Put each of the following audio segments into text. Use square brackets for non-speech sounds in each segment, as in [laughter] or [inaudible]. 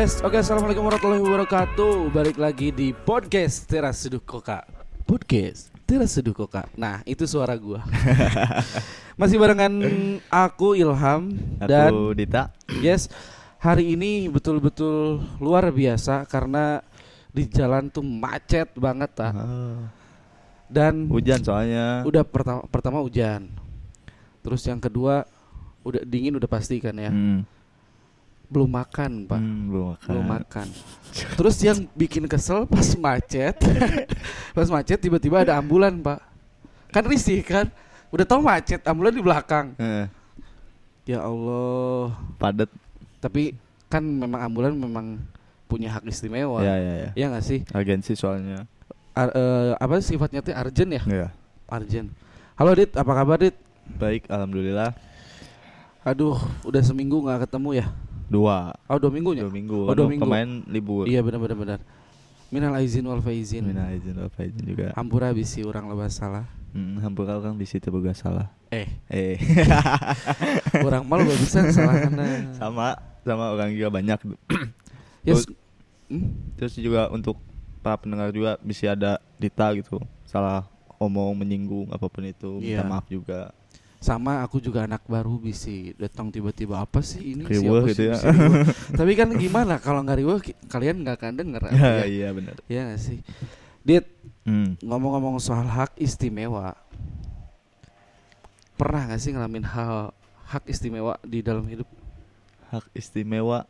Yes, oke assalamualaikum warahmatullahi wabarakatuh. Balik lagi di podcast Teras Seduh Koka. Podcast Teras Seduh Koka. Nah itu suara gua. [laughs] Masih barengan aku Ilham dan Aku Dita. yes hari ini betul-betul luar biasa karena di jalan tuh macet banget ah. Dan Hujan soalnya. udah pertama pertama hujan. Terus yang kedua udah dingin udah pasti kan ya. Hmm. Belum makan pak. Hmm, belum makan. belum makan. Terus yang bikin kesel pas macet, [laughs] pas macet tiba-tiba ada ambulan pak. Kan risih kan, udah tau macet, ambulan di belakang. Eh, Ya Allah. padat. Tapi kan memang ambulan memang punya hak istimewa. Ya ya ya. Ya nggak sih? Agensi soalnya. Ar- eh, apa sifatnya tuh urgent ya? Ya. Urgent. Halo Dit, apa kabar Dit? Baik, alhamdulillah. Aduh, udah seminggu nggak ketemu ya? Dua. Oh dua minggunya? Dua minggu. Oh, dua minggu. Kemarin libur. Iya benar-benar benar. Minal aizin wal faizin. Minal izin wal faizin juga. Ampura bisi orang lebas salah. Hmm, hampura orang di situ boga salah. Eh, Eh. [laughs] orang malu gak bisa salah sama sama orang juga banyak. [clears throat] Yes. Hmm? Terus juga untuk para pendengar juga bisa ada Dita gitu. Salah omong menyinggung apa pun itu. Iya. Minta maaf juga. Sama aku juga anak baru bisi datang tiba-tiba apa sih ini siapa gitu sih ya. [laughs] Tapi kan gimana kalau nggak riweuh ki- kalian nggak akan denger Ya, ya, iya benar. ya gak sih. Dit Hmm. ngomong-ngomong soal hak istimewa, pernah gak sih ngalamin hal hak istimewa di dalam hidup? hak istimewa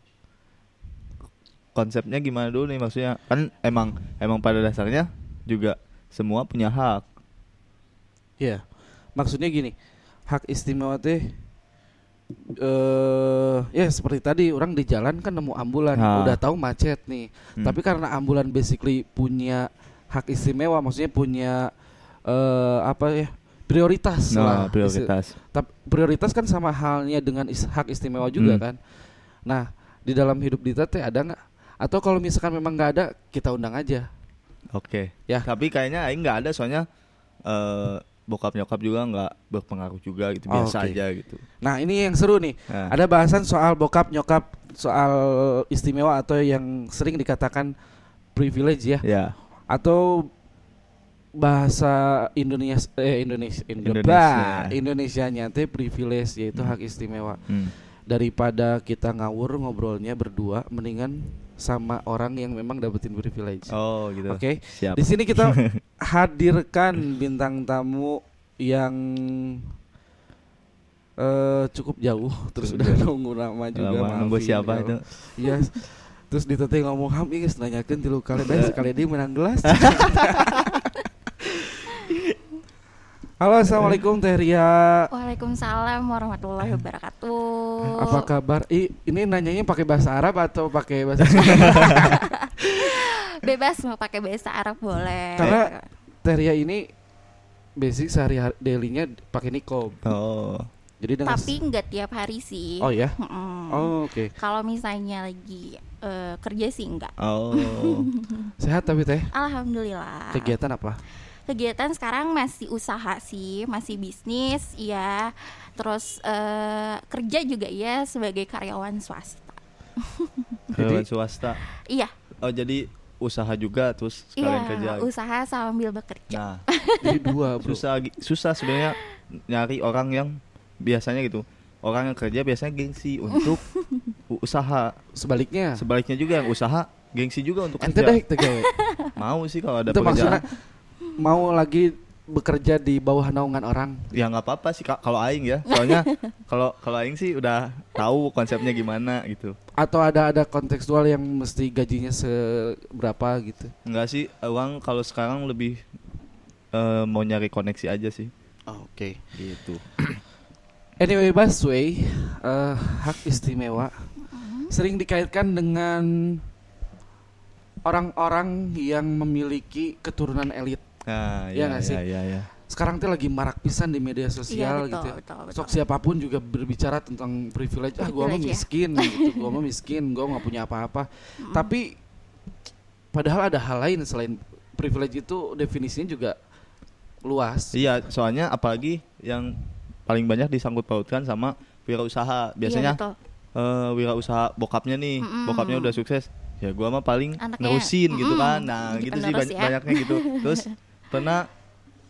konsepnya gimana dulu nih maksudnya kan emang emang pada dasarnya juga semua punya hak Iya. Maksudnya gini, hak istimewa teh eh ya seperti tadi orang di jalan kan nemu ambulan, Ah. udah tahu macet nih. Hmm. Tapi karena ambulan basically punya hak istimewa, maksudnya punya eh apa ya? prioritas lah. nah prioritas Tapi prioritas kan sama halnya dengan is- hak istimewa juga Hmm. kan. Nah, di dalam hidup Dita teh ada nggak? Atau kalau misalkan memang nggak ada, kita undang aja. oke Ya. tapi kayaknya aing nggak ada soalnya eh bokap nyokap juga nggak berpengaruh juga gitu Oh, biasa oke. aja gitu Nah, ini yang seru nih. Nah, Ada bahasan soal bokap nyokap soal istimewa atau yang sering dikatakan privilege ya ya atau bahasa Indonesia eh Indonesia Indonesia. Indonesia nya teh privilege yaitu Hmm. hak istimewa. hmm. Daripada kita ngawur ngobrolnya berdua mendingan sama orang yang memang dapetin privilege. oh gitu Oke. siap Di sini kita [laughs] hadirkan bintang tamu yang eh cukup jauh terus udah nunggu nama juga Lama nunggu siapa ya itu. Iya. Terus diteteh ngomong ham geus nanyakeun tilu kali bae sekali dia menang gelas. [laughs] Halo assalamualaikum Teh Ria. Waalaikumsalam warahmatullahi wabarakatuh. Apa kabar? Ih, ini nanyanya pakai bahasa Arab atau pakai bahasa? [laughs] Bebas mau pakai bahasa Arab boleh. Karena- Teh Ria ini basic sehari dailynya pakai nikob. oh Jadi dengan Tapi nggak tiap hari sih. Oh ya. Mm-mm. Oh, oke. Kalau misalnya lagi eh, kerja sih enggak. oh [laughs] Sehat tapi Teh. Alhamdulillah. Kegiatan apa? Kegiatan sekarang masih usaha sih, masih bisnis, ya. Terus eh, kerja juga ya sebagai karyawan swasta. [laughs] karyawan swasta Iya, oh jadi usaha juga terus sekalian kerja iya, usaha sambil bekerja. nah [laughs] Jadi dua, Bro. susah susah sebenarnya nyari orang yang biasanya gitu orang yang kerja biasanya gengsi untuk [laughs] usaha Sebaliknya. sebaliknya juga yang usaha gengsi juga untuk Ente kerja deh mau sih kalau ada Itu maksudnya pekerjaan mau lagi bekerja di bawah naungan orang. ya nggak apa-apa sih Kak, kalau aing ya soalnya [laughs] kalau kalau aing sih udah tahu konsepnya gimana gitu Atau ada ada kontekstual yang mesti gajinya seberapa gitu. enggak sih uang kalau sekarang lebih eh, mau nyari koneksi aja sih Oke. gitu [clears throat] Anyway, Baswe, eh, hak istimewa Mm-mm. sering dikaitkan dengan orang-orang yang memiliki keturunan elit. Nah Iya ya nggak sih? ya ya, ya. Sekarang tuh lagi marak pisan di media Iya, sosial betul, gitu. ya. betul, betul. Sok siapa pun juga berbicara tentang privilege. Ah, gua mah ya. miskin gitu. [laughs] Gua mah miskin, gua nggak punya apa-apa. Mm-mm. Tapi padahal ada hal lain selain privilege itu definisinya juga luas. Iya, soalnya apalagi yang paling banyak disangkut pautkan sama wirausaha. Biasanya Iya, betul. eh wirausaha bokapnya nih, Mm-mm. bokapnya udah sukses. Ya gua mah paling Anaknya, nerusin gitu mm-mm, kan. Nah, gitu sih banyak, ya. banyaknya gitu. [laughs] Terus pernah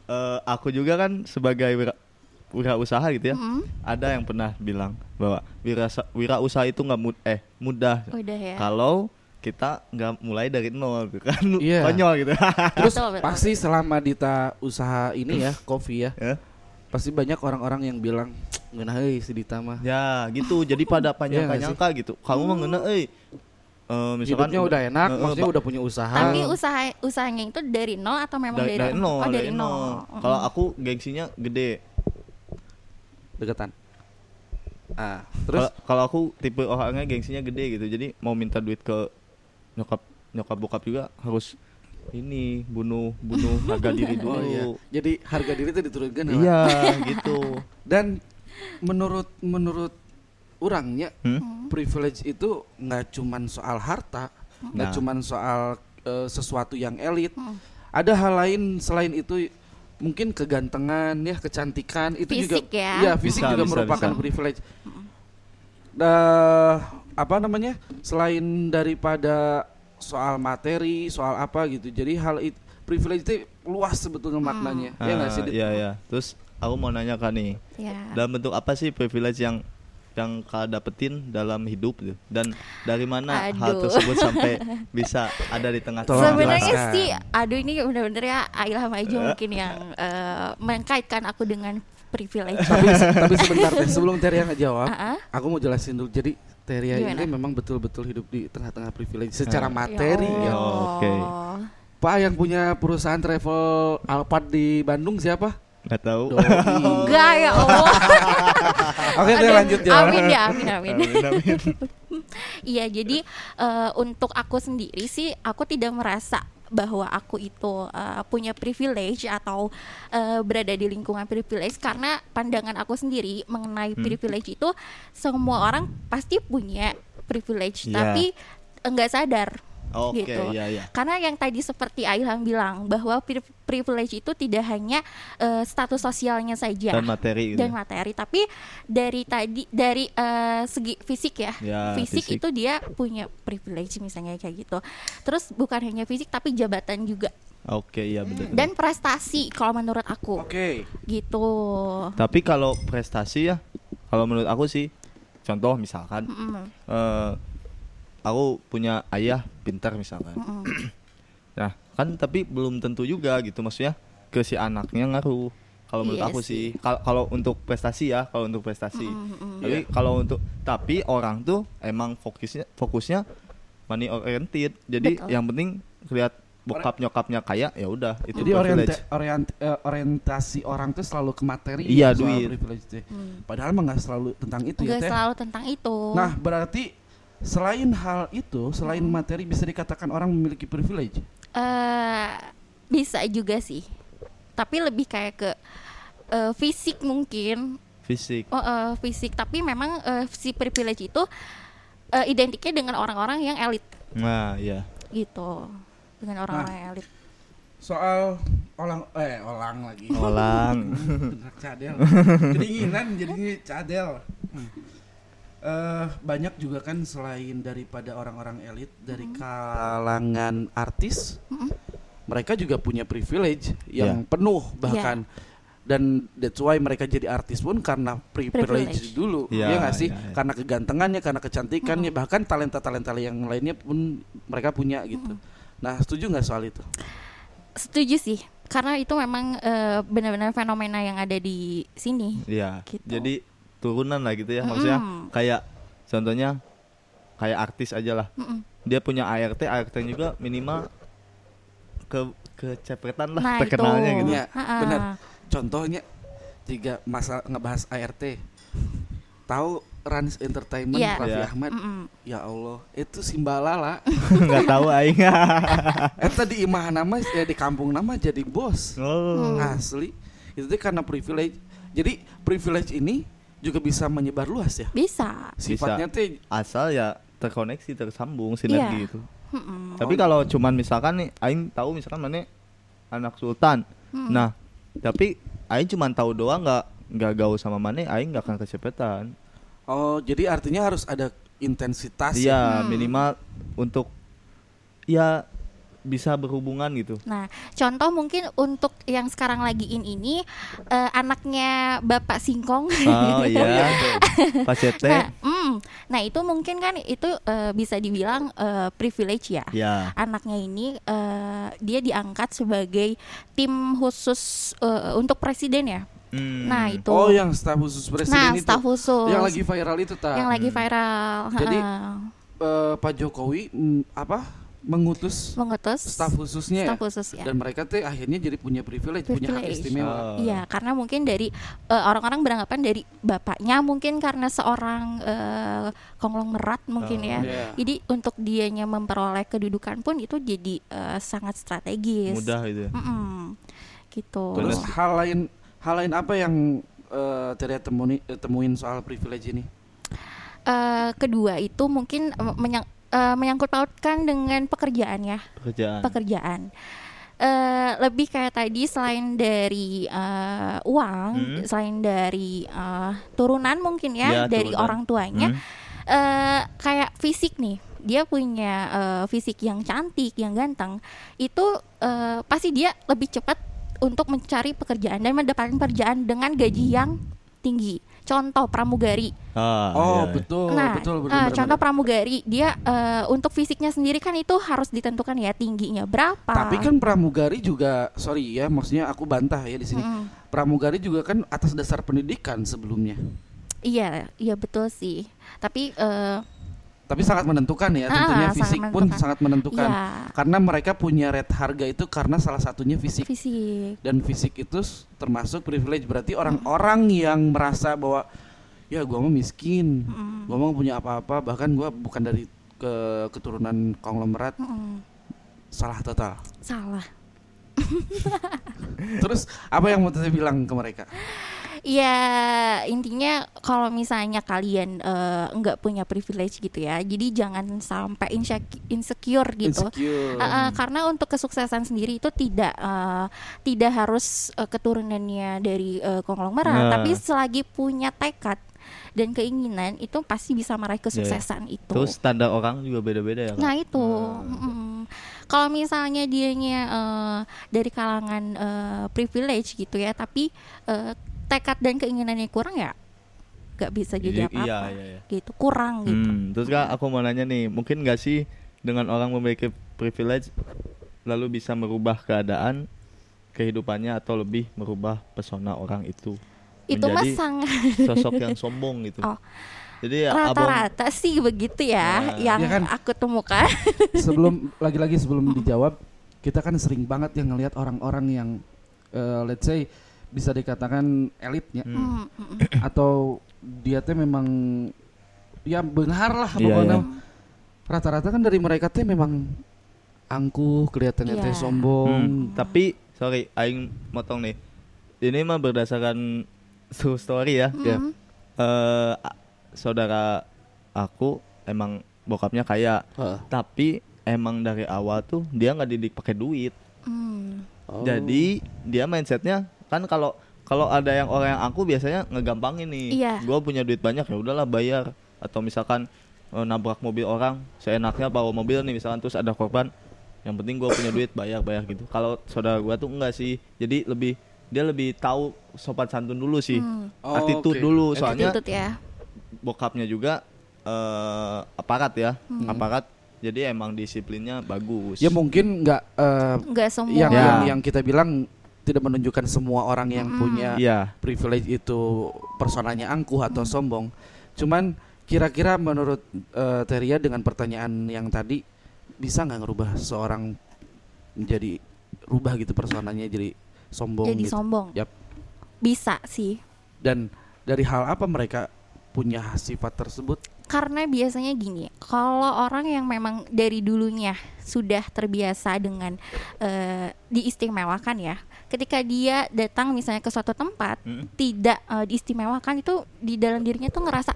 eh, aku juga kan sebagai wira wirausaha gitu ya. Mm-mm. Ada yang pernah bilang bahwa wirasa, wirausaha itu nggak mud eh mudah Udah ya. kalau kita nggak mulai dari nol gitu kan [laughs] Iya. konyol gitu [laughs] Terus Betul, betul. pasti selama Dita usaha ini ya, [clears throat] kopi ya, ya pasti banyak orang-orang yang bilang ngeunah euy si Dita mah. ya gitu jadi pada Iya nggak panjang-panjangka gitu kamu mah ngena Eh, misalkan Hidupnya udah enak, eh, maksudnya udah punya usaha. Tapi usaha usahanya itu dari nol atau memang dari, dari, dari nol, Oh, dari nol. Mm-mm. Kalau aku gengsinya gede. deketan. Ah, terus Kalau aku tipe orangnya gengsinya gede gitu. Jadi mau minta duit ke nyokap nyokap bokap juga harus ini bunuh bunuh [laughs] harga diri dulu. Oh iya. Jadi harga diri itu diturunkan ya? Iya, gitu. [laughs] Dan menurut menurut orangnya Hmm? privilege itu nggak cuman soal harta, nggak Nah. cuman soal eh, sesuatu yang elit. Hmm. Ada hal lain selain itu mungkin kegantengan ya, kecantikan itu juga Fisik ya. Iya, fisik Bisa, juga bisa, merupakan bisa. privilege. Dah apa namanya? Selain daripada soal materi, soal apa gitu. Jadi hal itu privilege itu luas sebetulnya maknanya. ya nggak sih? Ah, Dit? Iya, iya. Terus aku mau nanya kan nih, Ya. dalam bentuk apa sih privilege yang yang kau dapetin dalam hidup gitu? Dan dari mana hal Aduh. tersebut sampai [laughs] bisa ada di tengah Tolong Sebenarnya sih, aduh ini bener-bener ya Ilham aja mungkin yang eh, mengkaitkan aku dengan privilege. tapi tapi sebentar deh sebelum Teria [laughs] ngejawab, Ah, ah. aku mau jelasin dulu. Jadi Teria ini Gimana? memang betul-betul hidup di tengah-tengah privilege secara Ah. materi ya. Ya Allah. Oke. Pak yang punya perusahaan travel Alphard di Bandung siapa? Nggak tahu. Enggak ya Allah. [laughs] Oke, Aduh, lanjut ya. Amin ya, amin amin. Amin, amin. [laughs] Iya, jadi eh, untuk aku sendiri sih aku tidak merasa bahwa aku itu eh, punya privilege atau eh, berada di lingkungan privilege karena pandangan aku sendiri mengenai Hmm. privilege itu semua orang pasti punya privilege Iya. tapi enggak sadar Oke, gitu. iya iya. Karena yang tadi seperti Ilham bilang bahwa pri- privilege itu tidak hanya eh, status sosialnya saja Dan materi gitu. dan materi tapi dari tadi dari eh, segi fisik ya, Ya, fisik, fisik. itu dia punya privilege misalnya kayak gitu terus bukan hanya fisik tapi jabatan juga Oke, iya betul. dan prestasi kalau menurut aku Oke. gitu Tapi kalau prestasi ya, kalau menurut aku sih, contoh misalkan, Mm-mm, eh, aku punya ayah pintar misalkan. mm-mm. Nah, kan tapi belum tentu juga gitu maksudnya ke si anaknya ngaruh. Kalau menurut Iya aku sih. sih, Kal- kalau untuk prestasi ya, kalau untuk prestasi. Mm-mm, mm-mm. Tapi kalau untuk tapi orang tuh emang fokusnya fokusnya money oriented. Jadi Betul. yang penting lihat bokap nyokapnya kaya ya udah itu Jadi orienta- privilege. orient- eh, orientasi orang tuh selalu ke materi Iya, duit. privilege. Hmm. Padahal mah nggak selalu tentang itu ya Nggak teh. selalu tentang itu Nah, berarti selain hal itu, selain Hmm. materi bisa dikatakan orang memiliki privilege. eh bisa juga sih tapi lebih kayak ke eh, fisik mungkin fisik. Oh, eh, fisik, tapi memang eh, si privilege itu eh, identiknya dengan orang-orang yang elit Nah, iya. gitu, dengan orang-orang yang elit. Soal olang eh olang lagi. Olang. [laughs] Cadel. Kedinginan jadinya cadel. Hmm. Eh, banyak juga kan selain daripada orang-orang elit dari kalangan artis, Mm-mm. mereka juga punya privilege yang Iya. penuh bahkan dan that's why mereka jadi artis pun karena privilege, Privilege. dulu Iya, ya nggak sih iya, iya. karena kegantengannya karena kecantikannya bahkan talenta talenta yang lainnya pun mereka punya gitu nah setuju nggak soal itu Setuju sih, karena itu memang eh, benar-benar fenomena yang ada di sini. Iya. Gitu. Jadi turunan lah gitu ya maksudnya Mm-mm. kayak contohnya kayak artis aja lah. Dia punya ART, ART juga minimal ke kecepretan lah Nah, terkenalnya itu. gitu. Iya, Ha-ha. benar. contohnya jika masa ngebahas ART tahu Rans Entertainment Iya. Raffi Iya. Ahmad Mm-mm. ya Allah itu Simbalala Enggak [laughs] tahu aing. [laughs] Eta di imah nama ya di kampung nama jadi bos oh. asli itu karena privilege jadi privilege ini juga bisa menyebar luas ya Bisa. sifatnya tuh Asal ya terkoneksi, tersambung sinergi Iya. itu. Mm-mm. Tapi kalau cuman misalkan nih aing tahu misalkan mana anak sultan. Mm. Nah, tapi aing cuman tahu doang nggak nggak gaul sama mana aing nggak akan kecepetan. Oh, jadi artinya harus ada intensitas. ya? Iya, Hmm. minimal untuk ya bisa berhubungan gitu. Nah, contoh mungkin untuk yang sekarang lagi in ini eh, anaknya Bapak Singkong. Oh iya, [laughs] Pak Nah, Cete. mm, nah itu mungkin kan itu eh, bisa dibilang eh, privilege ya. Ya. Anaknya ini eh, dia diangkat sebagai tim khusus eh, untuk presiden ya. Hmm. Nah itu. Oh, yang staf khusus presiden nah itu. staf khusus. Yang lagi viral itu tak. yang lagi Hmm. viral. Jadi. Eh, Pak Jokowi mm, apa mengutus mengutus staf khususnya staf ya? khusus ya. dan mereka teh akhirnya jadi punya privilege, punya hak Privilege. istimewa. Oh. Iya, karena mungkin dari eh, orang-orang beranggapan dari bapaknya mungkin karena seorang eh, konglomerat mungkin Oh, ya. iya. Jadi untuk dianya memperoleh kedudukan pun itu jadi eh, sangat strategis. Mudah itu. ya. Mm-mm. Gitu. Terus Bener. hal lain hal lain apa yang temuni- eh, temuin soal privilege ini? Eh, kedua itu mungkin menyang, eh, menyangkut pautkan dengan pekerjaan ya. Pekerjaan. pekerjaan. Eh, lebih kayak tadi selain dari eh, uang, Hmm. selain dari eh, turunan mungkin ya Ya, dari turunan. orang tuanya, Hmm. eh, kayak fisik nih, dia punya eh, fisik yang cantik, yang ganteng, itu eh, pasti dia lebih cepat untuk mencari pekerjaan dan mendapatkan pekerjaan dengan gaji yang tinggi. Contoh pramugari. Ah, oh, iya, iya. betul, nah, betul, betul, benar, contoh benar. pramugari, dia eh, untuk fisiknya sendiri kan itu harus ditentukan ya tingginya berapa. Tapi kan pramugari juga, sorry ya, maksudnya aku bantah ya di sini. Mm-mm. Pramugari juga kan atas dasar pendidikan sebelumnya. Iya, iya betul sih. Tapi eh Tapi sangat menentukan ya, Ah, tentunya sangat fisik pun menentukan. sangat menentukan. ya Karena mereka punya rate harga itu karena salah satunya fisik. fisik. Dan fisik itu termasuk privilege. Berarti orang-orang yang merasa bahwa ya gua mah miskin, Mm-mm. gua mah punya apa-apa, bahkan gua bukan dari ke keturunan konglomerat, Mm-mm. salah total. Salah. [laughs] Terus apa yang mau saya bilang ke mereka? Ya intinya kalau misalnya kalian eh, nggak punya privilege gitu ya, jadi jangan sampai insec- insecure gitu. Insecure. Eh, eh, karena untuk kesuksesan sendiri itu tidak eh, tidak harus eh, keturunannya dari eh, konglomerat, Nah. tapi selagi punya tekad dan keinginan itu pasti bisa meraih kesuksesan itu. Terus standar orang juga beda-beda ya. Kak? Nah itu, Hmm. mm-mm. kalau misalnya dianya eh, dari kalangan eh, privilege gitu ya, tapi eh, tekad dan keinginannya kurang ya, nggak bisa jadi Iya, apa-apa, iya, iya. gitu, kurang gitu. Hmm, terus kak aku mau nanya nih, mungkin gak sih dengan orang memiliki privilege lalu bisa merubah keadaan kehidupannya atau lebih merubah pesona orang itu Itu mah menjadi sangat sosok yang [laughs] sombong gitu. Oh. Jadi ya, rata-rata sih begitu ya, Nah. yang Ya kan? aku temukan. [laughs] sebelum lagi-lagi sebelum dijawab kita kan sering banget yang ngelihat orang-orang yang eh, let's say bisa dikatakan elitnya Hmm. Mm, mm, mm. atau dia teh memang ya benar lah Iya, pokoknya iya. rata-rata kan dari mereka teh memang angkuh kelihatannya teh Iya. sombong Hmm, tapi sorry, aing motong nih. Ini mah berdasarkan true story ya. Ya. Mm. Eh, a- saudara aku emang bokapnya kaya, Heeh. tapi emang dari awal tuh dia nggak didik pakai duit. Mm. Oh. Jadi dia mindsetnya kan kalau kalau ada yang orang yang aku biasanya ngegampangin nih. Iya. Gua punya duit banyak ya udahlah bayar atau misalkan eh, nabrak mobil orang, seenaknya bawa mobil nih misalkan terus ada korban. Yang penting gua punya duit bayar bayar gitu. Kalau saudara gua tuh enggak sih. Jadi lebih dia lebih tahu sopan santun dulu sih. Hmm. Oh, Attitude oke. dulu soalnya Attitude ya. bokapnya juga eh aparat ya, Hmm. aparat. Jadi emang disiplinnya bagus. ya mungkin nggak eh, Nggak semua. yang, Ya. yang yang kita bilang tidak menunjukkan semua orang yang Mm-mm. punya Iya. privilege itu personanya angkuh atau sombong. Cuman kira-kira menurut eh, Teria dengan pertanyaan yang tadi bisa nggak ngerubah seorang menjadi rubah gitu personanya jadi sombong Jadi gitu. sombong. Yap. Bisa sih. Dan dari hal apa mereka punya sifat tersebut? Karena biasanya gini, kalau orang yang memang dari dulunya sudah terbiasa dengan eh, diistimewakan ya, ketika dia datang misalnya ke suatu tempat Mm. tidak eh, diistimewakan itu di dalam dirinya tuh ngerasa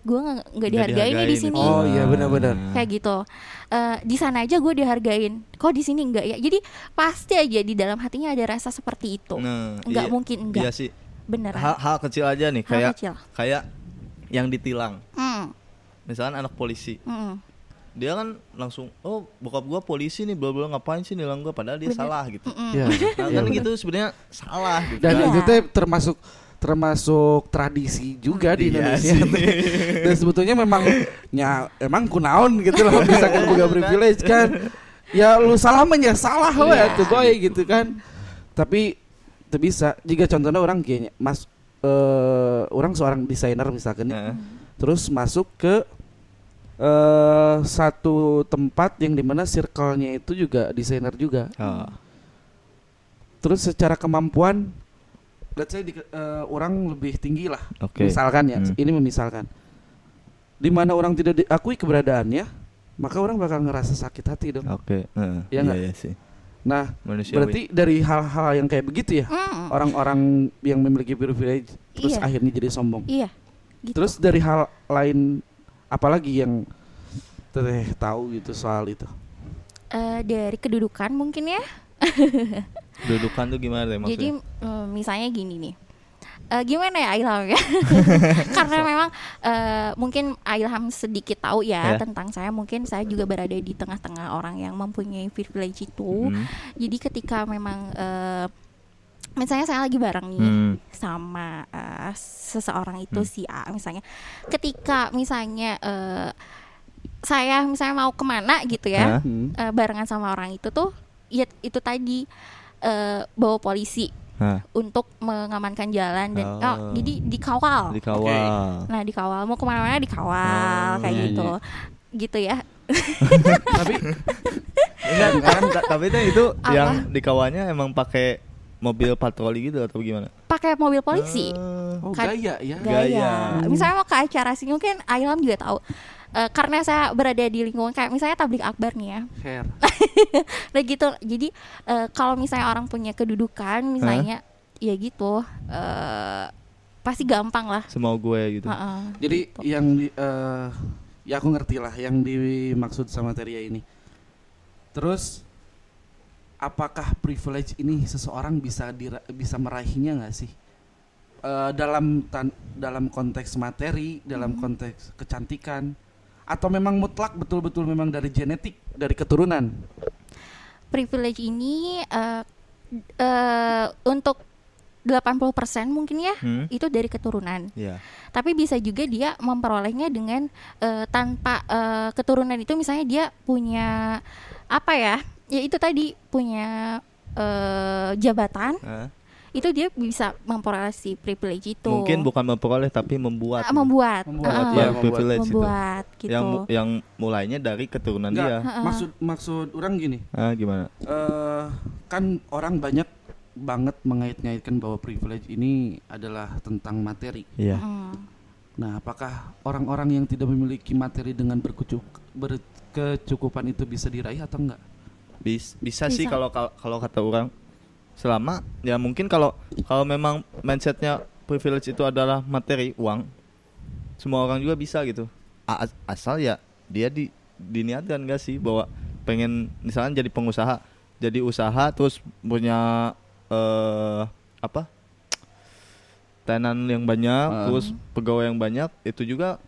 gue nggak dihargain nih di sini. Oh, iya, benar-benar. kayak gitu Eh, di sana aja gue dihargain kok di sini enggak ya jadi pasti aja di dalam hatinya ada rasa seperti itu Nah, nggak iya. mungkin enggak Iya sih. beneran Hal, hal kecil aja nih Hal kayak kecil. kayak yang ditilang. Hmm, Misalkan anak polisi, hmm. Dia kan langsung oh bokap gua polisi nih bla bla ngapain sih nilang gua padahal dia Bener. salah gitu. Mm-mm. Ya. Nah, Iya, kan bener. gitu sebenarnya salah gitu. Dan Iya. itu teh termasuk termasuk tradisi juga di Iya Indonesia. [laughs] Dan sebetulnya memang ya emang kunaon gitu loh [laughs] bisa kan boga privilege kan. Ya lu salah mah ya salah we Iya. tuh boy gitu kan. Tapi itu bisa jika contohnya orang kayaknya mas eh orang seorang desainer misalkan nih, Heeh. terus masuk ke eh satu tempat yang di mana circle-nya itu juga desainer juga Oh. terus secara kemampuan let's say di, eh, orang lebih tinggi lah Oke. misalkan ya Hmm. ini memisalkan di mana orang tidak diakui keberadaannya maka orang bakal ngerasa sakit hati dong Oke. Heeh. Iya Iya nggak? iya sih. nah Manusiawi. berarti dari hal-hal yang kayak begitu ya Hmm, orang-orang yang memiliki privilege terus Iya. akhirnya jadi sombong Iya. Gitu. terus dari hal lain apalagi yang teteh tahu gitu soal itu Eh, dari kedudukan mungkin ya. [laughs] Dudukan tuh gimana deh Jadi maksudnya? mm, misalnya gini nih. Eh, gimana ya Ilham ya? [laughs] Karena memang eh, mungkin Ilham sedikit tahu ya, Ya. tentang saya. Mungkin saya juga berada di tengah-tengah orang yang mempunyai privilege itu. Hmm. Jadi ketika memang eh, misalnya saya lagi bareng nih Hmm. sama eh, seseorang itu Hmm. si A misalnya, ketika misalnya eh, saya misalnya mau ke mana gitu ya? Hmm. eh, barengan sama orang itu tuh, ya itu tadi eh, bawa polisi Hah, untuk mengamankan jalan dan Oh. oh, jadi dikawal. dikawal. Nah dikawal mau ke mana-mana dikawal Oh, kayak iya, gitu, gitu ya. tapi [laughs] Enggak, kan, ta- tapi itu Apa? yang dikawalnya emang pakai mobil patroli gitu atau gimana? Pakai mobil polisi. Ah. oh Kan- gaya ya Gaya. Gaya. Misalnya mau ke acara sih mungkin Ailam juga tahu. Eh, karena saya berada di lingkungan kayak misalnya tablik akbar nih ya. hair [laughs] Nah gitu. Jadi eh, kalau misalnya orang punya kedudukan misalnya ya gitu eh pasti gampang lah. Semau gue gitu. Heeh. Jadi Gitu. yang di, eh, ya aku ngerti lah yang dimaksud sama Teria ini. Terus apakah privilege ini seseorang bisa dira- bisa meraihnya nggak sih? Eh, dalam tan- dalam konteks materi, dalam Hmm. konteks kecantikan atau memang mutlak betul-betul memang dari genetik, dari keturunan? privilege ini eh eh, untuk 80% mungkin ya Hmm? itu dari keturunan. Iya. Tapi bisa juga dia memperolehnya dengan eh, tanpa eh, keturunan itu misalnya dia punya apa ya? Ya itu tadi punya eh, jabatan Hah? itu dia bisa memperoleh si privilege itu. Mungkin bukan memperoleh tapi membuat. Ah, membuat, Membuat, iya, yang membuat. privilege itu. membuat gitu. Yang yang mulainya dari keturunan Enggak, dia. Ha-ha. maksud maksud orang gini. Ah, gimana? eh kan orang banyak banget mengait-ngaitkan bahwa privilege ini adalah tentang materi. Iya. Mm. Nah, apakah orang-orang yang tidak memiliki materi dengan berkecukupan itu bisa diraih atau enggak? Bis- bisa, sih Bisa. kalau kal- kalau kata orang selama ya mungkin kalau kalau memang mindsetnya privilege itu adalah materi uang semua orang juga bisa gitu A- as- asal ya dia di diniatkan gak sih bahwa pengen misalnya jadi pengusaha jadi usaha terus punya eh apa tenan yang banyak Ah. terus pegawai yang banyak itu juga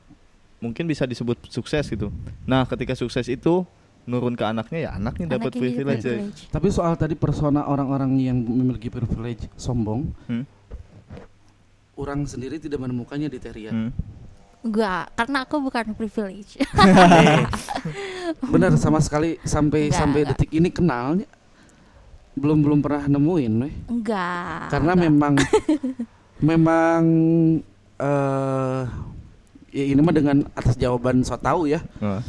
mungkin bisa disebut sukses gitu nah ketika sukses itu nurun ke anaknya ya anaknya dapat privilege ya. privilege. Tapi soal tadi persona orang-orang yang memiliki privilege sombong, Hmm? orang sendiri tidak menemukannya di Teria. Hmm. Enggak, karena aku bukan privilege. [laughs] Benar sama sekali sampai Enggak, sampai enggak. detik ini kenalnya belum belum pernah nemuin, weh. enggak. karena enggak. memang [laughs] memang eh ya ini mah dengan atas jawaban so tahu ya Wah.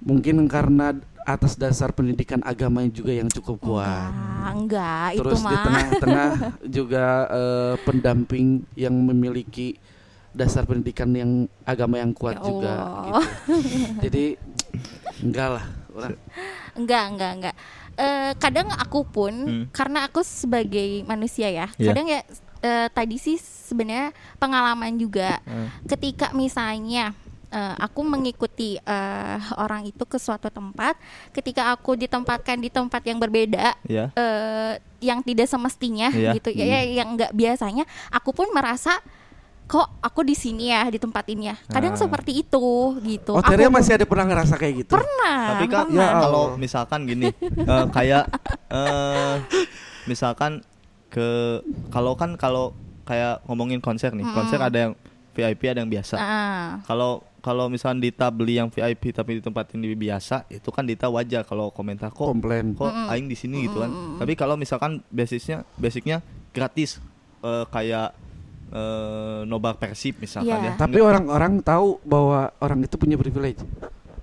Mungkin karena atas dasar pendidikan agamanya juga yang cukup kuat Enggak, enggak terus itu di mah. tengah-tengah [laughs] juga eh, pendamping yang memiliki dasar pendidikan yang agama yang kuat Ya juga gitu. jadi enggak lah orang Enggak, enggak, enggak. Eh, kadang aku pun Hmm. karena aku sebagai manusia ya, Iya. kadang ya eh, tadi sih sebenarnya pengalaman juga Eh, ketika misalnya eh, aku mengikuti eh, orang itu ke suatu tempat, ketika aku ditempatkan di tempat yang berbeda, ya eh, yang tidak semestinya Iya. gitu ya, ya, yang enggak biasanya, aku pun merasa kok aku di sini ya di tempat ini ya kadang Ah. seperti itu gitu Oh, Teria Aku masih ada pernah ngerasa kayak gitu? pernah Tapi kan pernah. Ya kalau Allah. misalkan gini, eh, kayak eh misalkan ke kalau kan kalau kayak ngomongin konser nih, konser ada yang VIP ada yang biasa. Ah. Kalau kalau misalkan Dita beli yang VIP tapi di tempat ini biasa, itu kan Dita wajar kalau komentar kok Komplain. kok aing di sini gitu kan. Tapi kalau misalkan basisnya basicnya gratis eh, kayak eh, nobar Persib misalkan Iya. ya. Tapi orang-orang tahu bahwa orang itu punya privilege.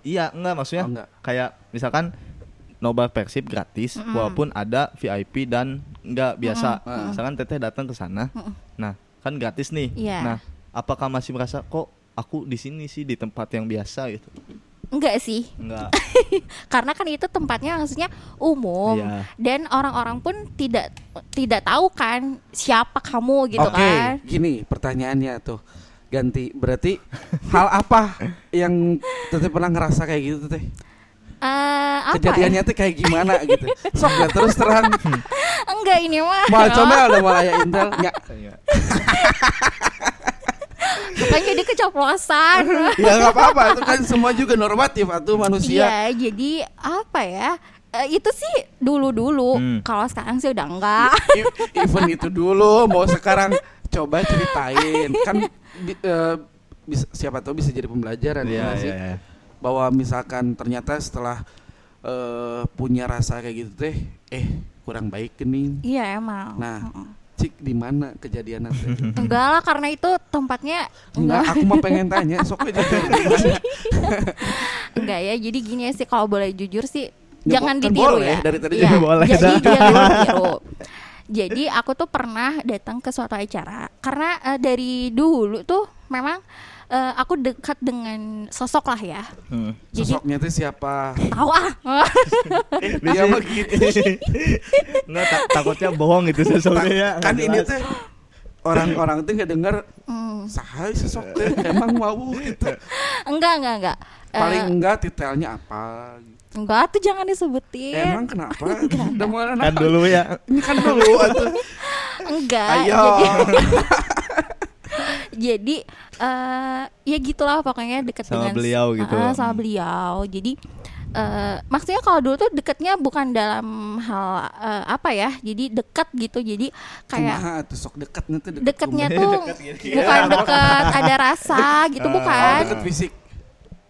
Iya, enggak maksudnya Oh, enggak. kayak misalkan nobar Persib gratis walaupun ada VIP dan enggak biasa. Misalkan Teteh datang ke sana. Nah, kan gratis nih. Iya. Nah, apakah masih merasa kok aku di sini sih di tempat yang biasa gitu? enggak sih Enggak. [laughs] karena kan itu tempatnya maksudnya umum Iya. dan orang-orang pun tidak tidak tahu kan siapa kamu gitu Oke, kan gini pertanyaannya tuh. Ganti. Berarti hal apa yang Teteh pernah ngerasa kayak gitu Teteh? Eh, apa Kejadiannya tuh kayak gimana gitu. Sok lah terus terang. [laughs] ya? enggak ini mah Mau comel udah mulai intel. Nggak. [laughs] bukan jadi keceplosan [laughs] Ya nggak apa-apa. Itu kan semua juga normatif atau manusia. Iya, jadi apa ya? Eh, itu sih dulu-dulu. Hmm. Kalau sekarang sih udah enggak. Even itu dulu. Mau sekarang coba ceritain. Kan bi- eh, bisa, siapa tahu bisa jadi pembelajaran ya Iya, sih. iya, iya. bahwa misalkan ternyata setelah eh, punya rasa kayak gitu teh eh kurang baik nih Iya emang. Nah. Cik di mana kejadian teh [laughs] enggak lah karena itu tempatnya enggak enggak aku mah pengen tanya sok aja [laughs] enggak ya. Jadi gini sih kalau boleh jujur sih Ya, jangan kan ditiru boleh, ya. dari tadi juga boleh Jadi [laughs] dah. jangan ditiru. Jadi aku tuh pernah datang ke suatu acara karena eh, dari dulu tuh memang eh, aku dekat dengan sosok lah ya. Hmm. Jadi sosoknya tuh siapa tahu ah. [laughs] dia mah gitu [laughs] Nggak, ta- takutnya bohong gitu sesungguhnya ya. kan ini teh orang-orang tuh nggak dengar Hmm. sahai sosok teh emang mau gitu Enggak, enggak, enggak. Paling enggak detailnya apa enggak tuh jangan disebutin. emang kenapa [laughs] udah mulai kan dulu ya ini kan dulu. Enggak. ayo Jadi jadi eh ya gitulah pokoknya deket Sama dengan beliau gitu. Ah, sama beliau. Jadi eh maksudnya kalau dulu tuh deketnya bukan dalam hal eh, apa ya. Jadi dekat gitu. Jadi kayak Kumaha tuh sok dekatnya tuh deket deketnya tuh bukan deket ada rasa gitu oh, bukan. deket fisik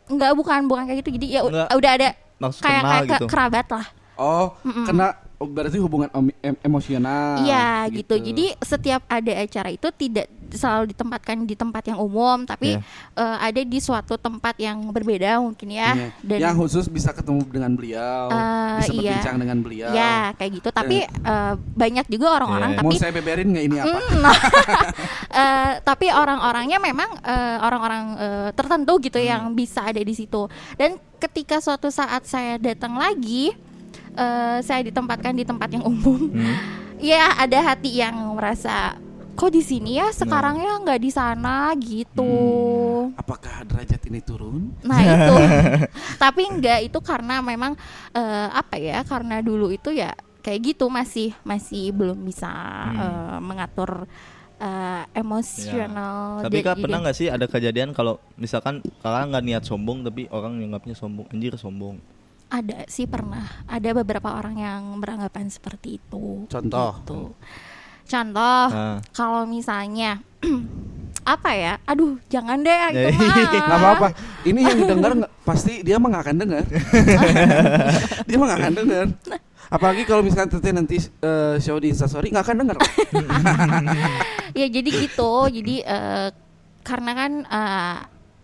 Enggak bukan bukan kayak gitu. Jadi ya Enggak. udah ada Maksud kayak kayak ke- gitu. kerabat lah. Oh, kena oh, berarti hubungan om- em- emosional. Iya gitu. Jadi setiap ada acara itu tidak selalu ditempatkan di tempat yang umum, tapi Iya. eh, ada di suatu tempat yang berbeda mungkin ya. Iya. Dan yang khusus bisa ketemu dengan beliau, Eh, bisa iya. berbincang dengan beliau. ya kayak gitu. Tapi eh, banyak juga orang-orang Iya. Mau tapi saya beberin nggak ini apa? Mm, [laughs] eh, tapi orang-orangnya memang eh, orang-orang eh, tertentu gitu Hmm. yang bisa ada di situ. Dan ketika suatu saat saya datang lagi, eh, saya ditempatkan di tempat yang umum. Hmm. [laughs] ya ada hati yang merasa kok di sini ya sekarang ya nggak di sana gitu. Apakah derajat ini turun? Nah itu, [laughs] tapi enggak itu karena memang eh, apa ya? Karena dulu itu ya kayak gitu masih masih belum bisa eh, mengatur eh, emosional. Tapi dan kak pernah nggak sih ada kejadian kalau misalkan kakak nggak niat sombong tapi orang nganggapnya sombong anjir sombong Ada sih pernah. Ada beberapa orang yang beranggapan seperti itu. Contoh. Gitu. Contoh, Nah. kalau misalnya [clears throat] apa ya? Aduh, jangan deh itu Ya, [laughs] mah. Nggak apa-apa. Ini yang dengar pasti dia mah nggak akan dengar. [laughs] dia mah nggak akan dengar. Apalagi kalau misalkan teteh nanti eh, show di Instastory nggak akan dengar. [laughs] ya jadi gitu jadi eh, karena kan eh,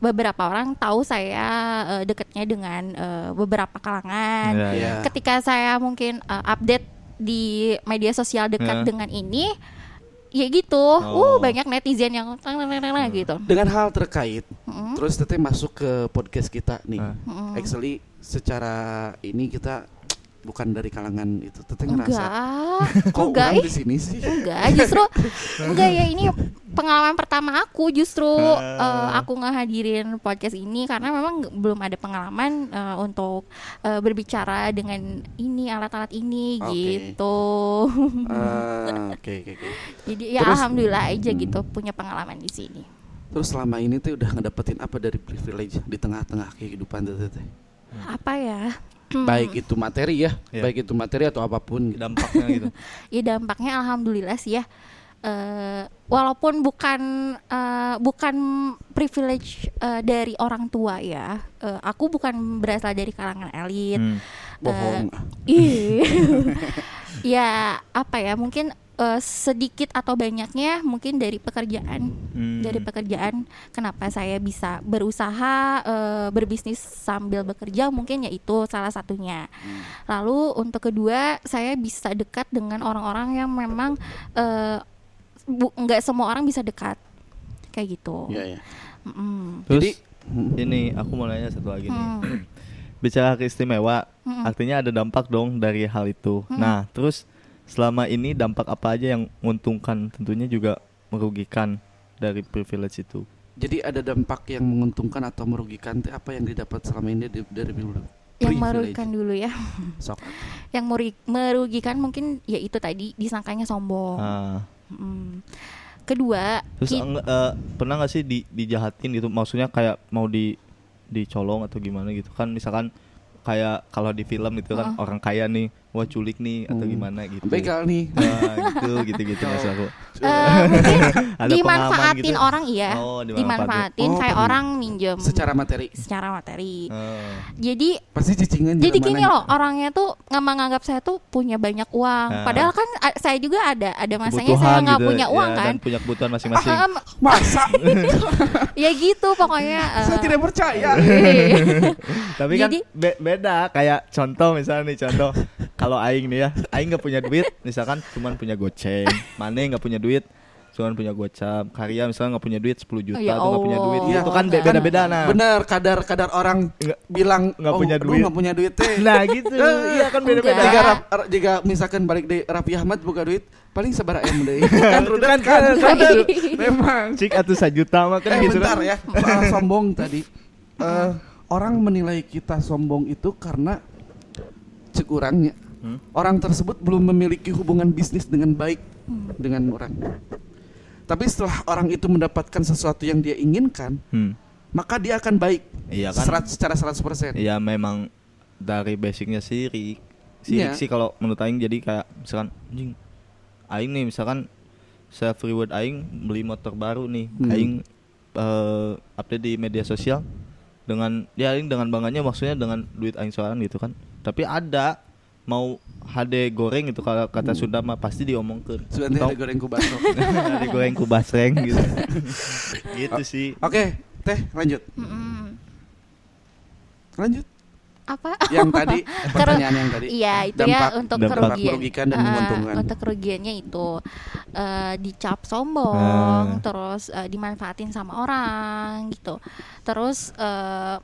beberapa orang tahu saya eh, dekatnya dengan eh, beberapa kalangan Iya, Iya. ketika saya mungkin eh, update di media sosial dekat Iya. dengan ini ya gitu uh Oh. banyak netizen yang gitu Dengan hal terkait, Mm-mm. terus teteh masuk ke podcast kita nih. Mm-mm. Actually secara ini kita bukan dari kalangan itu. Teteh ngerasa enggak kok enggak di sini sih? enggak justru enggak ya ini pengalaman pertama aku justru [laughs] eh, aku ngehadirin podcast ini karena memang belum ada pengalaman eh, untuk eh, berbicara dengan ini alat-alat ini Oke. gitu Ah, [laughs] Oke oke oke. jadi ya Terus- alhamdulillah aja gitu punya pengalaman di sini Terus selama ini tuh udah ngedapetin apa dari privilege di tengah-tengah kehidupan tuh teh? Apa ya? Baik itu materi ya, Iya. baik itu materi atau apa pun. gitu. dampaknya gitu [laughs] ya dampaknya alhamdulillah sih ya Eh, walaupun bukan eh, bukan privilege eh, dari orang tua ya Eh, aku bukan berasal dari kalangan elit Hmm. Bohong. Ih. [laughs] [laughs] ya apa ya mungkin eh, sedikit atau banyaknya mungkin dari pekerjaan Hmm. dari pekerjaan kenapa saya bisa berusaha eh, berbisnis sambil bekerja mungkin ya itu salah satunya lalu untuk kedua saya bisa dekat dengan orang-orang yang memang bu- nggak semua orang bisa dekat kayak gitu Iya ya. Mm-mm. terus Jadi hmm, [clears throat] ini aku mau nanya satu lagi nih Hmm. [clears throat] bicara keistimewa Mm-mm. artinya ada dampak dong dari hal itu Mm. nah terus selama ini dampak apa aja yang menguntungkan tentunya juga merugikan dari privilege itu jadi ada dampak yang menguntungkan atau merugikan apa yang didapat selama ini di- dari dulu? yang merugikan dulu ya Sok. yang merugikan mungkin ya itu tadi disangkanya sombong Ah, Mm. kedua terus eh, pernah nggak sih di, dijahatin gitu maksudnya kayak mau di dicolong atau gimana gitu kan misalkan kayak kalau di film gitu kan Heeh. orang kaya nih wah culik nih atau Hmm. gimana gitu Begal nih. [laughs] Nah, gitu gitu gitu maksud aku Eh, [laughs] mungkin Ada dimanfaatin pengalaman gitu? orang iya Oh, dimanfaatin. dimanfaatin Oh, kayak orang minjem Secara materi. secara materi Eh, jadi Pasti cicingan jadi gini mananya. loh orangnya tuh nggak menganggap saya tuh punya banyak uang Ah. padahal kan a- saya juga ada ada masanya kebutuhan saya nggak gitu, punya uang ya, kan dan punya kebutuhan masing-masing em, [laughs] Masa? ya gitu pokoknya eh, Saya tidak percaya. tapi kan Jadi- be- beda kayak contoh misalnya nih contoh kalau aing nih ya aing nggak punya duit misalkan cuman punya goceng mane nggak punya duit cuman punya gocap karya misalnya nggak punya duit 10 juta Ya tuh nggak punya duit Iya, itu kan be- beda-beda nah Bener kadar kadar orang Nggak- bilang nggak "Oh, punya duit." nggak punya duit teh. [laughs] nah gitu iya kan beda-beda Enggak. jika, rap- jika misalkan balik di Raffi Ahmad buka duit paling sebar M deh. [laughs] kan Itu rudet kan kan. kan [laughs] Memang. cik atau sejuta mah kan Eh gitu bentar kan. ya sombong tadi. Eh, orang menilai kita sombong itu karena cekurangnya Hmm? orang tersebut belum memiliki hubungan bisnis dengan baik dengan orang. Tapi setelah orang itu mendapatkan sesuatu yang dia inginkan, Hmm. maka dia akan baik. Iya kan? Serat- secara 100%. Iya memang dari basicnya sirik. Iya. Sirik sih kalau menurut aing jadi kayak misalkan anjing aing nih misalkan self reward aing beli motor baru nih. Hmm. Aing eh, update di media sosial dengan ya aing dengan bangganya maksudnya dengan duit aing soalan gitu kan. Tapi ada mau HD goreng itu kalau kata Sunda mah pasti diomongkan. Nanti ada goreng kubaso. [laughs] HD goreng kubasreng gitu. [laughs] gitu sih. Oke, Teh, lanjut. Mm-mm. Lanjut. apa Yang tadi [laughs] pertanyaan yang tadi. Iya itu Dampak- ya untuk dampak kerugian. merugikan dan menguntungkan. Untuk kerugiannya itu eh, dicap sombong, Ah. terus eh, dimanfaatin sama orang gitu. Terus eh,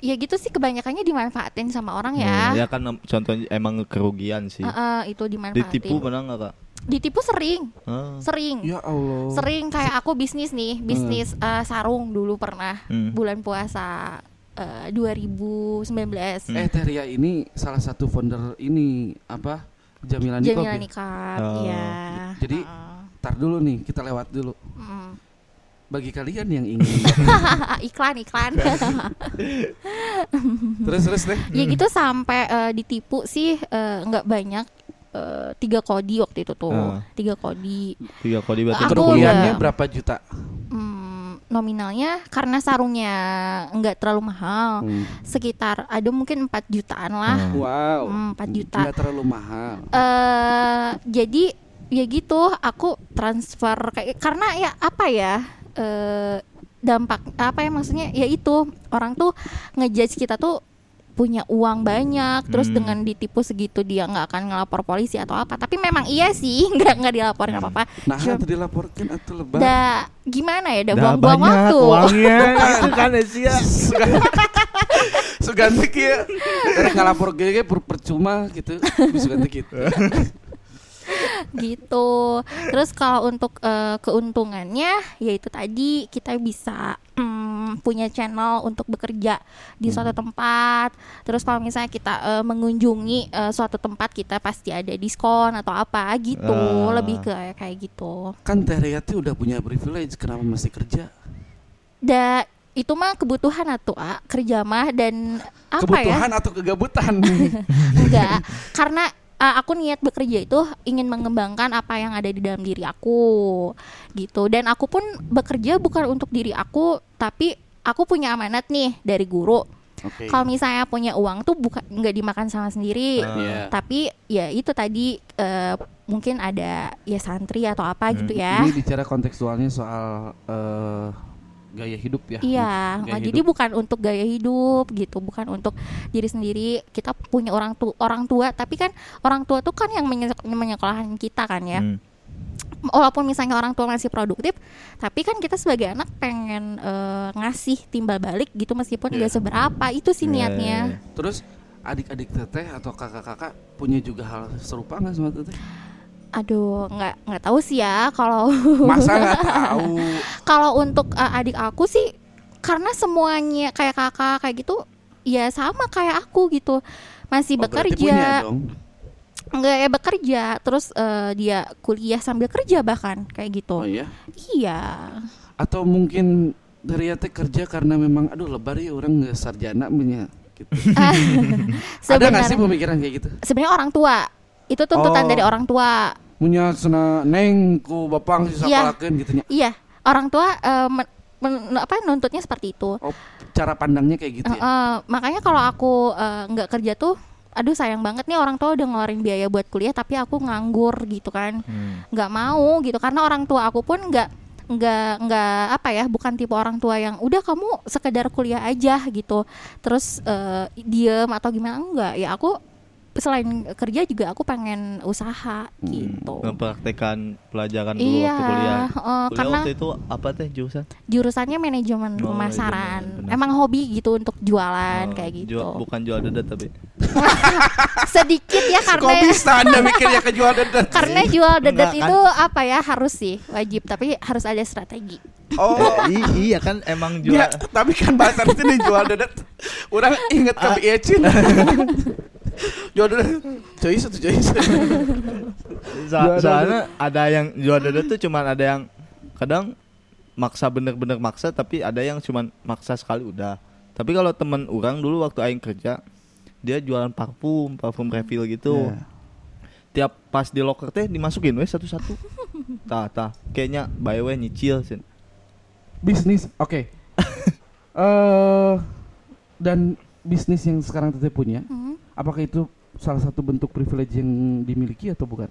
ya gitu sih kebanyakannya dimanfaatin sama orang ya. Hmm, ya kan contohnya emang kerugian sih. Eh, eh, itu dimanfaatin. Ditipu pernah nggak kak? Ditipu sering, Ah. sering. Ya Allah. Sering kayak aku bisnis nih, bisnis eh, sarung dulu pernah Hmm. bulan puasa eh, 2019. Hmm. Eh Teh Ria ini salah satu founder ini apa? Jamilan Nikop Jamilan ya? Nikah, Oh. iya. Jadi Heeh. Tar dulu nih, kita lewat dulu. Mm. Bagi kalian yang ingin [laughs] iklan iklan [laughs] terus terus deh. ya gitu sampai eh, ditipu sih eh, nggak banyak eh, tiga kodi waktu itu tuh Ah. tiga kodi Tiga kode berarti Aku Kerugiannya udah- berapa juta? Hmm, nominalnya karena sarungnya nggak terlalu mahal Hmm. sekitar ada mungkin 4 jutaan lah Hmm. Wow. Hmm, 4 juta Nggak terlalu mahal. eh jadi ya gitu aku transfer kayak karena ya apa ya eh dampak apa ya maksudnya ya itu orang tuh ngejudge kita tuh punya uang banyak terus Hmm. dengan ditipu segitu dia nggak akan ngelapor polisi atau apa tapi memang iya sih nggak nggak dilaporin Hmm. apa apa Nah, Cuma- itu dilaporkan atau lebar. da gimana ya da Dah buang-buang waktu uangnya gitu kan Asia. Suganti kieu. Karena ngalapor ge per percuma gitu. Bisa ganti gitu. Gitu. Terus kalau untuk eh, keuntungannya yaitu tadi kita bisa mm, punya channel untuk bekerja di suatu tempat. Terus kalau misalnya kita eh, mengunjungi eh, suatu tempat kita pasti ada diskon atau apa gitu. Ah. Lebih ke kayak gitu. Kan Teh Ria tuh udah punya privilege kenapa masih kerja? da itu mah kebutuhan atau ah, kerja mah dan apa ya Kebutuhan atau kegabutan? [laughs] enggak karena uh, aku niat bekerja itu ingin mengembangkan apa yang ada di dalam diri aku gitu dan aku pun bekerja bukan untuk diri aku tapi aku punya amanat nih dari guru Oke. kalau misalnya punya uang tuh bukan nggak dimakan sama sendiri Ah. Iya. tapi ya itu tadi eh, mungkin ada ya santri atau apa gitu ya Ini bicara kontekstualnya soal eh, gaya hidup ya. Iya, Gaya nah, hidup. jadi bukan untuk gaya hidup gitu, bukan untuk diri sendiri. Kita punya orang tua, orang tua, tapi kan orang tua tuh kan yang menyek- menyekolahkan kita kan ya. Hmm. Walaupun misalnya orang tua masih produktif, tapi kan kita sebagai anak pengen eh, ngasih timbal balik gitu meskipun nggak Iya. seberapa. Itu sih Iya, niatnya. iya, iya. Terus adik-adik teteh atau kakak-kakak punya juga hal serupa nggak sama teteh? Aduh, nggak nggak tahu sih ya kalau [laughs] Masa nggak [laughs] tahu? kalau untuk uh, adik aku sih karena semuanya kayak kakak kayak gitu ya sama kayak aku gitu masih Oh, bekerja dong. nggak ya bekerja terus uh, dia kuliah sambil kerja bahkan kayak Oh gitu iya. iya Atau mungkin dari teh kerja karena memang aduh lebar ya orang nggak sarjana punya gitu. [laughs] Ada nggak sih pemikiran kayak gitu? sebenarnya orang tua itu tuntutan Oh. dari orang tua Punya sana neng ku bapang si Iya. sakalakeun gitu nya. iya orang tua uh, men- men- apa nuntutnya seperti itu Oh, cara pandangnya kayak gitu Eh, ya. makanya kalau aku eh, nggak kerja tuh aduh sayang banget nih orang tua udah ngeluarin biaya buat kuliah tapi aku nganggur gitu kan Hmm. nggak mau gitu karena orang tua aku pun nggak nggak nggak apa ya bukan tipe orang tua yang udah kamu sekedar kuliah aja gitu terus eh, diem atau gimana enggak ya aku selain kerja juga aku pengen usaha gitu Mempraktekkan pelajaran dulu iya waktu kuliah. eh, Kuliah karena waktu itu apa teh jurusan? jurusannya manajemen Oh, pemasaran manajemen, benar. emang hobi gitu untuk jualan Oh, kayak gitu jual- bukan jual dedet tapi. [laughs] sedikit ya Kok karena bisa anda mikirnya kejual dedet? karena jual dedet Enggak, kan? itu apa ya harus sih wajib tapi harus ada strategi Oh, I- iya kan emang jual. Ya, tapi kan bahasa itu nih jual dedet. Orang inget ke Biecin. [laughs] jual dedet. Coy, satu Jual soalnya ada yang jual dedet tuh cuman ada yang kadang maksa bener-bener maksa tapi ada yang cuman maksa sekali udah. Tapi kalau temen orang dulu waktu aing kerja dia jualan parfum, parfum refill gitu. Ya. Tiap pas di locker teh dimasukin weh satu-satu. Tah, tah. Kayaknya by way nyicil sih. Bisnis, oke. [laughs] Eh dan bisnis yang sekarang teteh punya, Hmm. Apakah itu salah satu bentuk privilege yang dimiliki atau bukan?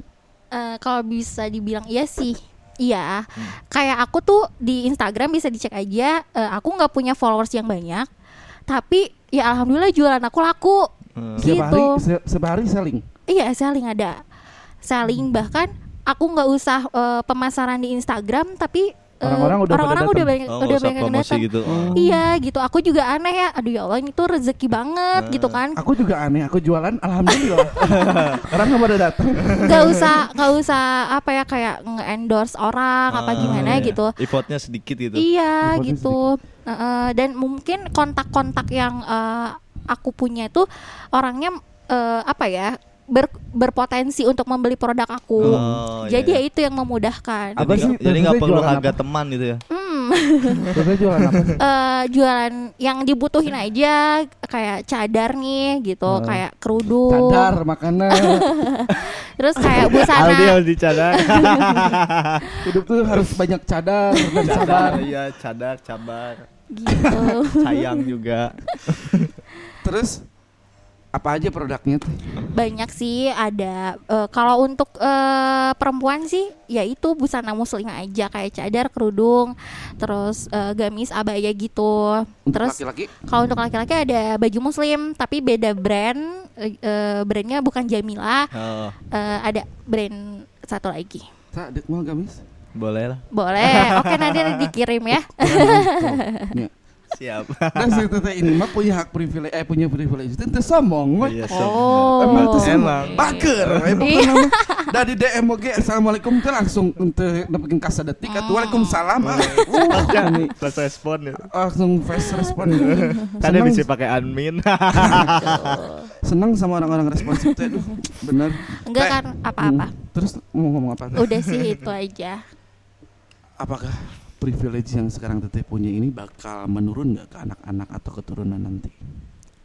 Eh, kalau bisa dibilang iya sih iya Hmm. kayak aku tuh di Instagram bisa dicek aja eh, aku nggak punya followers yang banyak tapi ya alhamdulillah jualan aku laku Hmm. Setiap hari, Gitu. se- setiap hari selling. iya selling ada selling bahkan aku nggak usah eh, pemasaran di Instagram tapi Orang-orang udah pada orang-orang udah banyak Oh, udah nggak banyak yang datang gitu. Oh. Iya gitu, aku juga aneh ya. Aduh ya Allah ini tuh rezeki banget Nah. gitu kan. Aku juga aneh, aku jualan alhamdulillah. [laughs] Orang nggak pada datang. Gak usah, gak usah apa ya kayak nge-endorse orang apa Ah, gimana iya. gitu. Effortnya sedikit gitu. Iya Effortnya gitu. Heeh, dan mungkin kontak-kontak yang eh, aku punya itu orangnya eh, apa ya ber- berpotensi untuk membeli produk aku. Oh, iya, Jadi iya. ya itu yang memudahkan. Apa Jadi sih? nggak- Jadi nggak perlu jualan harga apa? teman gitu ya. Hmm, [laughs] jualan apa? sih? [laughs] eh, jualan yang dibutuhin aja kayak cadar nih gitu, Oh. kayak kerudung, Cadar makanan. [laughs] terus kayak busana. Aldi harus dicadar. Hidup tuh harus banyak cadar dan sabar. cadar, iya cadar, cabar, gitu. sayang juga. Terus apa aja produknya tuh? Banyak sih ada eh, kalau untuk eh, perempuan sih ya itu busana muslim aja kayak cadar, kerudung, terus eh, gamis, abaya gitu. Untuk terus laki-laki? kalau untuk laki-laki ada baju muslim tapi beda brand, eh, eh, brandnya bukan Jamila, Oh, eh, ada brand satu lagi. Tak, dek mau gamis? boleh lah. Boleh, oke nanti dikirim ya. [laughs] Ya. Siap. Dan si teteh ini mah punya hak privilege, eh punya privilege itu ente sombong we. Iya, Oh. Emang tuh Emang. baker, emang Iya. nama dari DM oge assalamualaikum teh langsung ente dapetin kasa detik atuh waalaikumsalam ah. Uh, ini Pas respon ya. langsung fast respon. Tadi bisa pakai admin. [laughs] senang sama orang-orang responsif teh aduh, bener. Enggak Teh, kan apa-apa. hmm, Terus mau ngomong apa? Teh? Udah sih itu aja. Apakah privilege yang sekarang teteh punya ini bakal menurun nggak ke anak-anak atau keturunan nanti?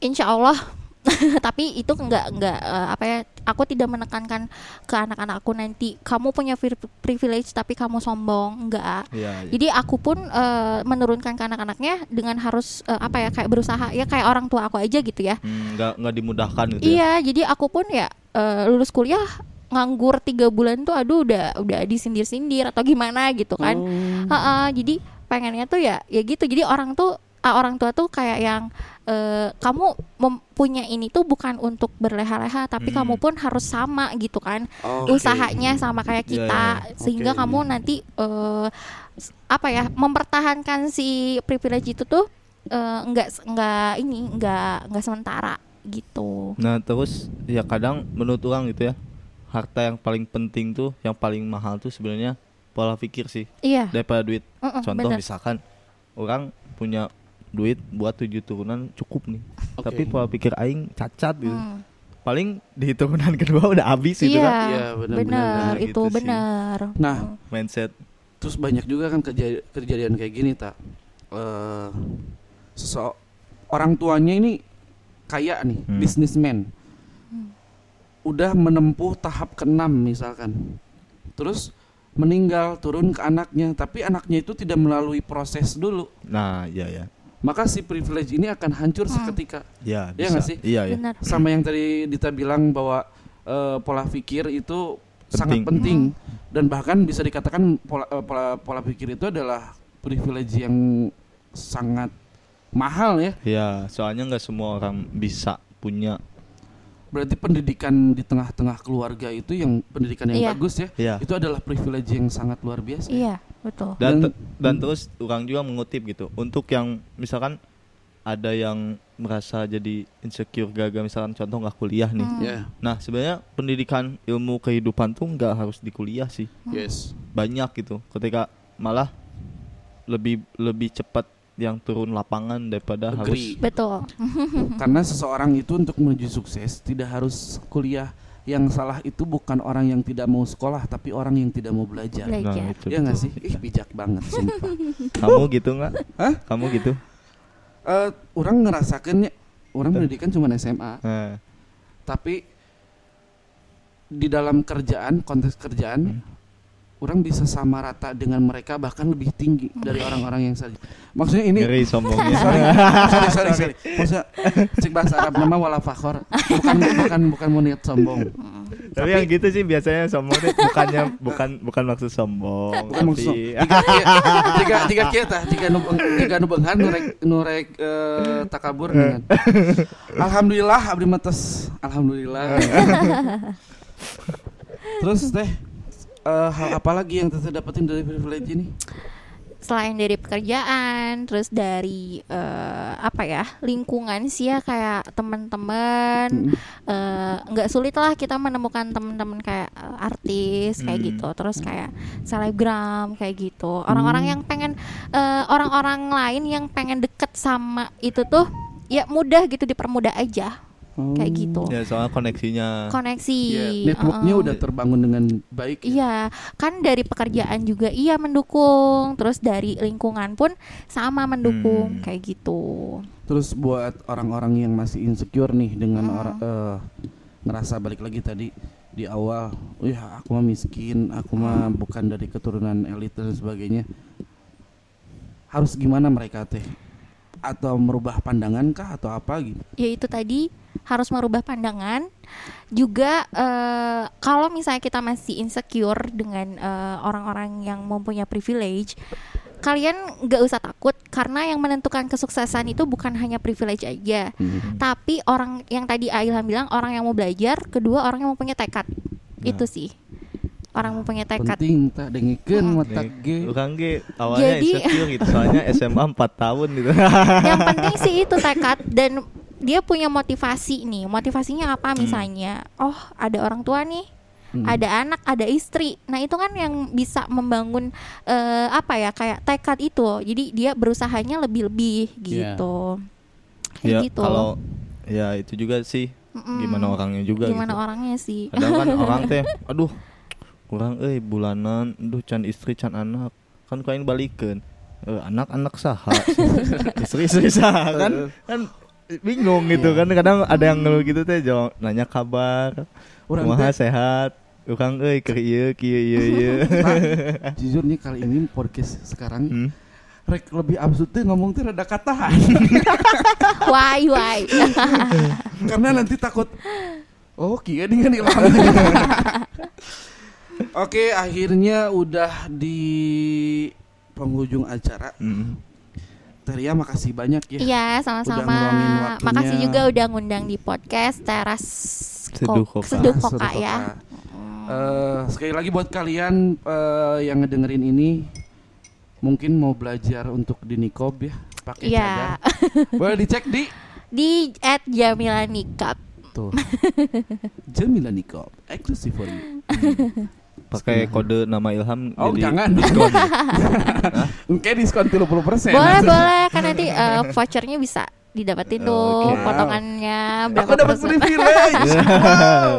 Insya Allah [laughs] tapi itu nggak nggak eh, apa ya aku tidak menekankan ke anak-anak aku nanti kamu punya pri- privilege tapi kamu sombong enggak Iya. iya. jadi aku pun eh, menurunkan ke anak-anaknya dengan harus eh, apa ya kayak berusaha ya kayak orang tua aku aja gitu ya Hmm, nggak nggak dimudahkan gitu ya. iya jadi aku pun ya eh, lulus kuliah nganggur tiga bulan tuh aduh udah udah disindir-sindir atau gimana gitu kan Oh. Heeh, jadi pengennya tuh ya ya gitu jadi orang tuh ah, orang tua tuh kayak yang eh, kamu mempunyai ini tuh bukan untuk berleha-leha tapi Hmm. kamu pun harus sama gitu kan Oke. usahanya sama kayak Iya, kita iya. sehingga Oke, kamu iya. nanti eh, s- apa ya mempertahankan si privilege itu tuh eh, nggak nggak ini nggak nggak sementara gitu Nah terus ya kadang menurut orang gitu ya harta yang paling penting tuh yang paling mahal tuh sebenarnya pola pikir sih iya daripada duit. Mm-mm, Contoh bener. misalkan orang punya duit buat tujuh turunan cukup nih. Oke. Tapi pola pikir aing cacat gitu. Hmm. Paling di turunan [laughs] kedua udah habis gitu iya kan Iya, benar, benar benar. itu Gitu benar Nah, mindset. terus banyak juga kan keja- kejadian kayak gini tak. Eh, sesok orang tuanya ini kaya nih, Hmm. bisnismen. Udah menempuh tahap keenam misalkan. Terus meninggal turun ke anaknya, tapi anaknya itu tidak melalui proses dulu. Nah, iya ya. Maka si privilege ini akan hancur Hmm. seketika. Iya, Iya bisa. nggak sih? Iya, iya. benar Sama yang tadi Dita bilang bahwa eh, pola pikir itu sangat Penting. penting dan bahkan bisa dikatakan pola, eh, pola pola pikir itu adalah privilege yang sangat mahal ya. Iya, soalnya nggak semua orang bisa punya. Berarti pendidikan di tengah-tengah keluarga itu yang pendidikan yang Iya. bagus ya. Iya. Itu adalah privilege yang sangat luar biasa. ya. iya betul Dan Dan- te- dan terus orang juga mengutip gitu. Untuk yang misalkan ada yang merasa jadi insecure gagal misalkan contoh nggak kuliah nih. Hmm. Ya, Nah, sebenarnya pendidikan ilmu kehidupan tuh nggak harus di kuliah sih. yes. Banyak gitu. Ketika malah lebih lebih cepat yang turun lapangan daripada Agree. harus betul [laughs] Karena seseorang itu untuk menuju sukses tidak harus kuliah. Yang salah itu bukan orang yang tidak mau sekolah, tapi orang yang tidak mau belajar. Belajar. Nah, itu Ya nggak sih? Ih bijak banget sumpah. [laughs] Kamu gitu nggak? Hah? Kamu gitu? Eh, orang ngerasakannya, orang pendidikan cuma SMA, Nah, tapi di dalam kerjaan, konteks kerjaan, orang bisa sama rata dengan mereka bahkan lebih tinggi dari orang-orang yang saja. Maksudnya ini ngeri sombongnya. [laughs] sorry, sorry, sorry, sorry. Maksudnya cek bahasa Arab nama wala fakhor. Bukan bukan bukan mau niat sombong. Tapi yang gitu sih biasanya sombong tuh bukannya bukan bukan maksud sombong, Bukan maksud tapi tiga tiga tiga kita tiga nu tiga nu beunghan nu rek nu rek eh, takabur dengan. Alhamdulillah abdi mates. Alhamdulillah. Terus teh eh, hal apa lagi yang teteh dapetin dari privilege ini? selain dari pekerjaan terus dari eh, apa ya lingkungan sih ya kayak teman-teman eh, nggak sulit lah kita menemukan teman-teman kayak artis kayak Hmm. gitu terus kayak selebgram kayak gitu orang-orang Hmm. yang pengen eh, orang-orang lain yang pengen deket sama itu tuh ya mudah gitu dipermudah aja kayak Oh. gitu ya soalnya koneksinya. koneksi Iya, networknya uh-uh. udah terbangun dengan baik. ya? Iya, kan dari pekerjaan juga iya mendukung, terus dari lingkungan pun sama mendukung Hmm. kayak gitu. Terus buat orang-orang yang masih insecure nih dengan Hmm. orang eh, ngerasa balik lagi tadi di awal, ya aku mah miskin, aku mah bukan dari keturunan elit dan sebagainya. Harus gimana mereka teh? Atau merubah pandangan kah atau apa gitu? Ya itu tadi harus merubah pandangan. Juga eh, kalau misalnya kita masih insecure dengan eh, orang-orang yang mempunyai privilege, kalian nggak usah takut karena yang menentukan kesuksesan itu bukan hanya privilege aja, Hmm. tapi orang yang tadi Ailham bilang orang yang mau belajar, kedua orang yang mempunyai tekad. Nah. Itu sih. Orang mempunyai tekad. Penting tak dengikeun Hmm. mata ge. Bukan ge awalnya Jadi- insecure gitu soalnya [laughs] SMA 4 tahun gitu. yang penting sih itu tekad dan dia punya motivasi nih motivasinya apa misalnya oh ada orang tua nih Hmm. ada anak ada istri nah itu kan yang bisa membangun eh, apa ya kayak tekad itu jadi dia berusahanya lebih-lebih gitu kayak ya gitu kalau ya itu juga sih Mm-mm. gimana orangnya juga gimana gitu. orangnya sih Kadang kan [laughs] orang teh aduh kurang eh bulanan. Aduh can istri can anak. Kan kain balikan Eh, anak-anak saha? [laughs] Istri-istri saha kan? Kan bingung gitu kan. Kadang ada yang ngeluh gitu teh jawab nanya kabar. Urang kumaha teh- sehat? Ieu kieu ieu ieu [laughs] Nah, [laughs] jujur nih kali ini podcast sekarang Hmm. rek lebih absurd tuh ngomong tuh rada katahan. Why why? karena nanti takut oh kia dengan ilham Oke akhirnya udah di penghujung acara Hmm. Teria makasih banyak ya Iya sama-sama. Makasih juga udah ngundang di podcast teras Seduh Kok- Koka. Seduh Seduh Koka ya. Eh, sekali lagi buat kalian eh, yang ngedengerin ini mungkin mau belajar untuk di nikob ya pakai Iya. cadar boleh dicek di Di at Jamila Nikab. tuh Jamila Nikob eksklusif for you [laughs] pakai kode nama Ilham Oh, jadi jangan. diskon. [laughs] Oke diskon 30% Boleh boleh kan nanti eh, vouchernya bisa didapetin tuh Oke. potongannya berapa Aku dapat persen. privilege. [laughs] Wow.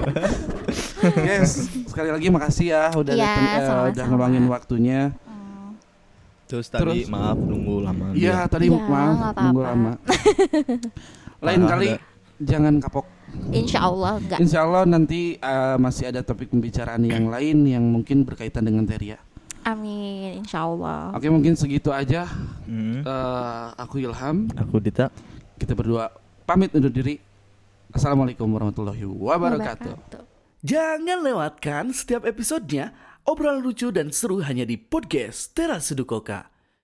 yes, sekali lagi makasih ya udah Iya, datang, eh, sama-sama. udah ngeluangin waktunya. Terus tadi Terus- maaf nunggu lama. Iya, tadi Ya, maaf nggak nunggu apa-apa. lama. [laughs] Lain kali jangan kapok. Insya Allah enggak. Insya Allah nanti eh, masih ada topik pembicaraan yang lain yang mungkin berkaitan dengan Teria. Amin. Insya Allah. Oke, mungkin segitu aja. Hmm. Eh, aku Ilham. Aku Dita. Kita berdua pamit undur diri. Assalamualaikum warahmatullahi wabarakatuh. Wabarakatuh. Jangan lewatkan setiap episodenya obrolan lucu dan seru hanya di podcast Teras Seduh Koka.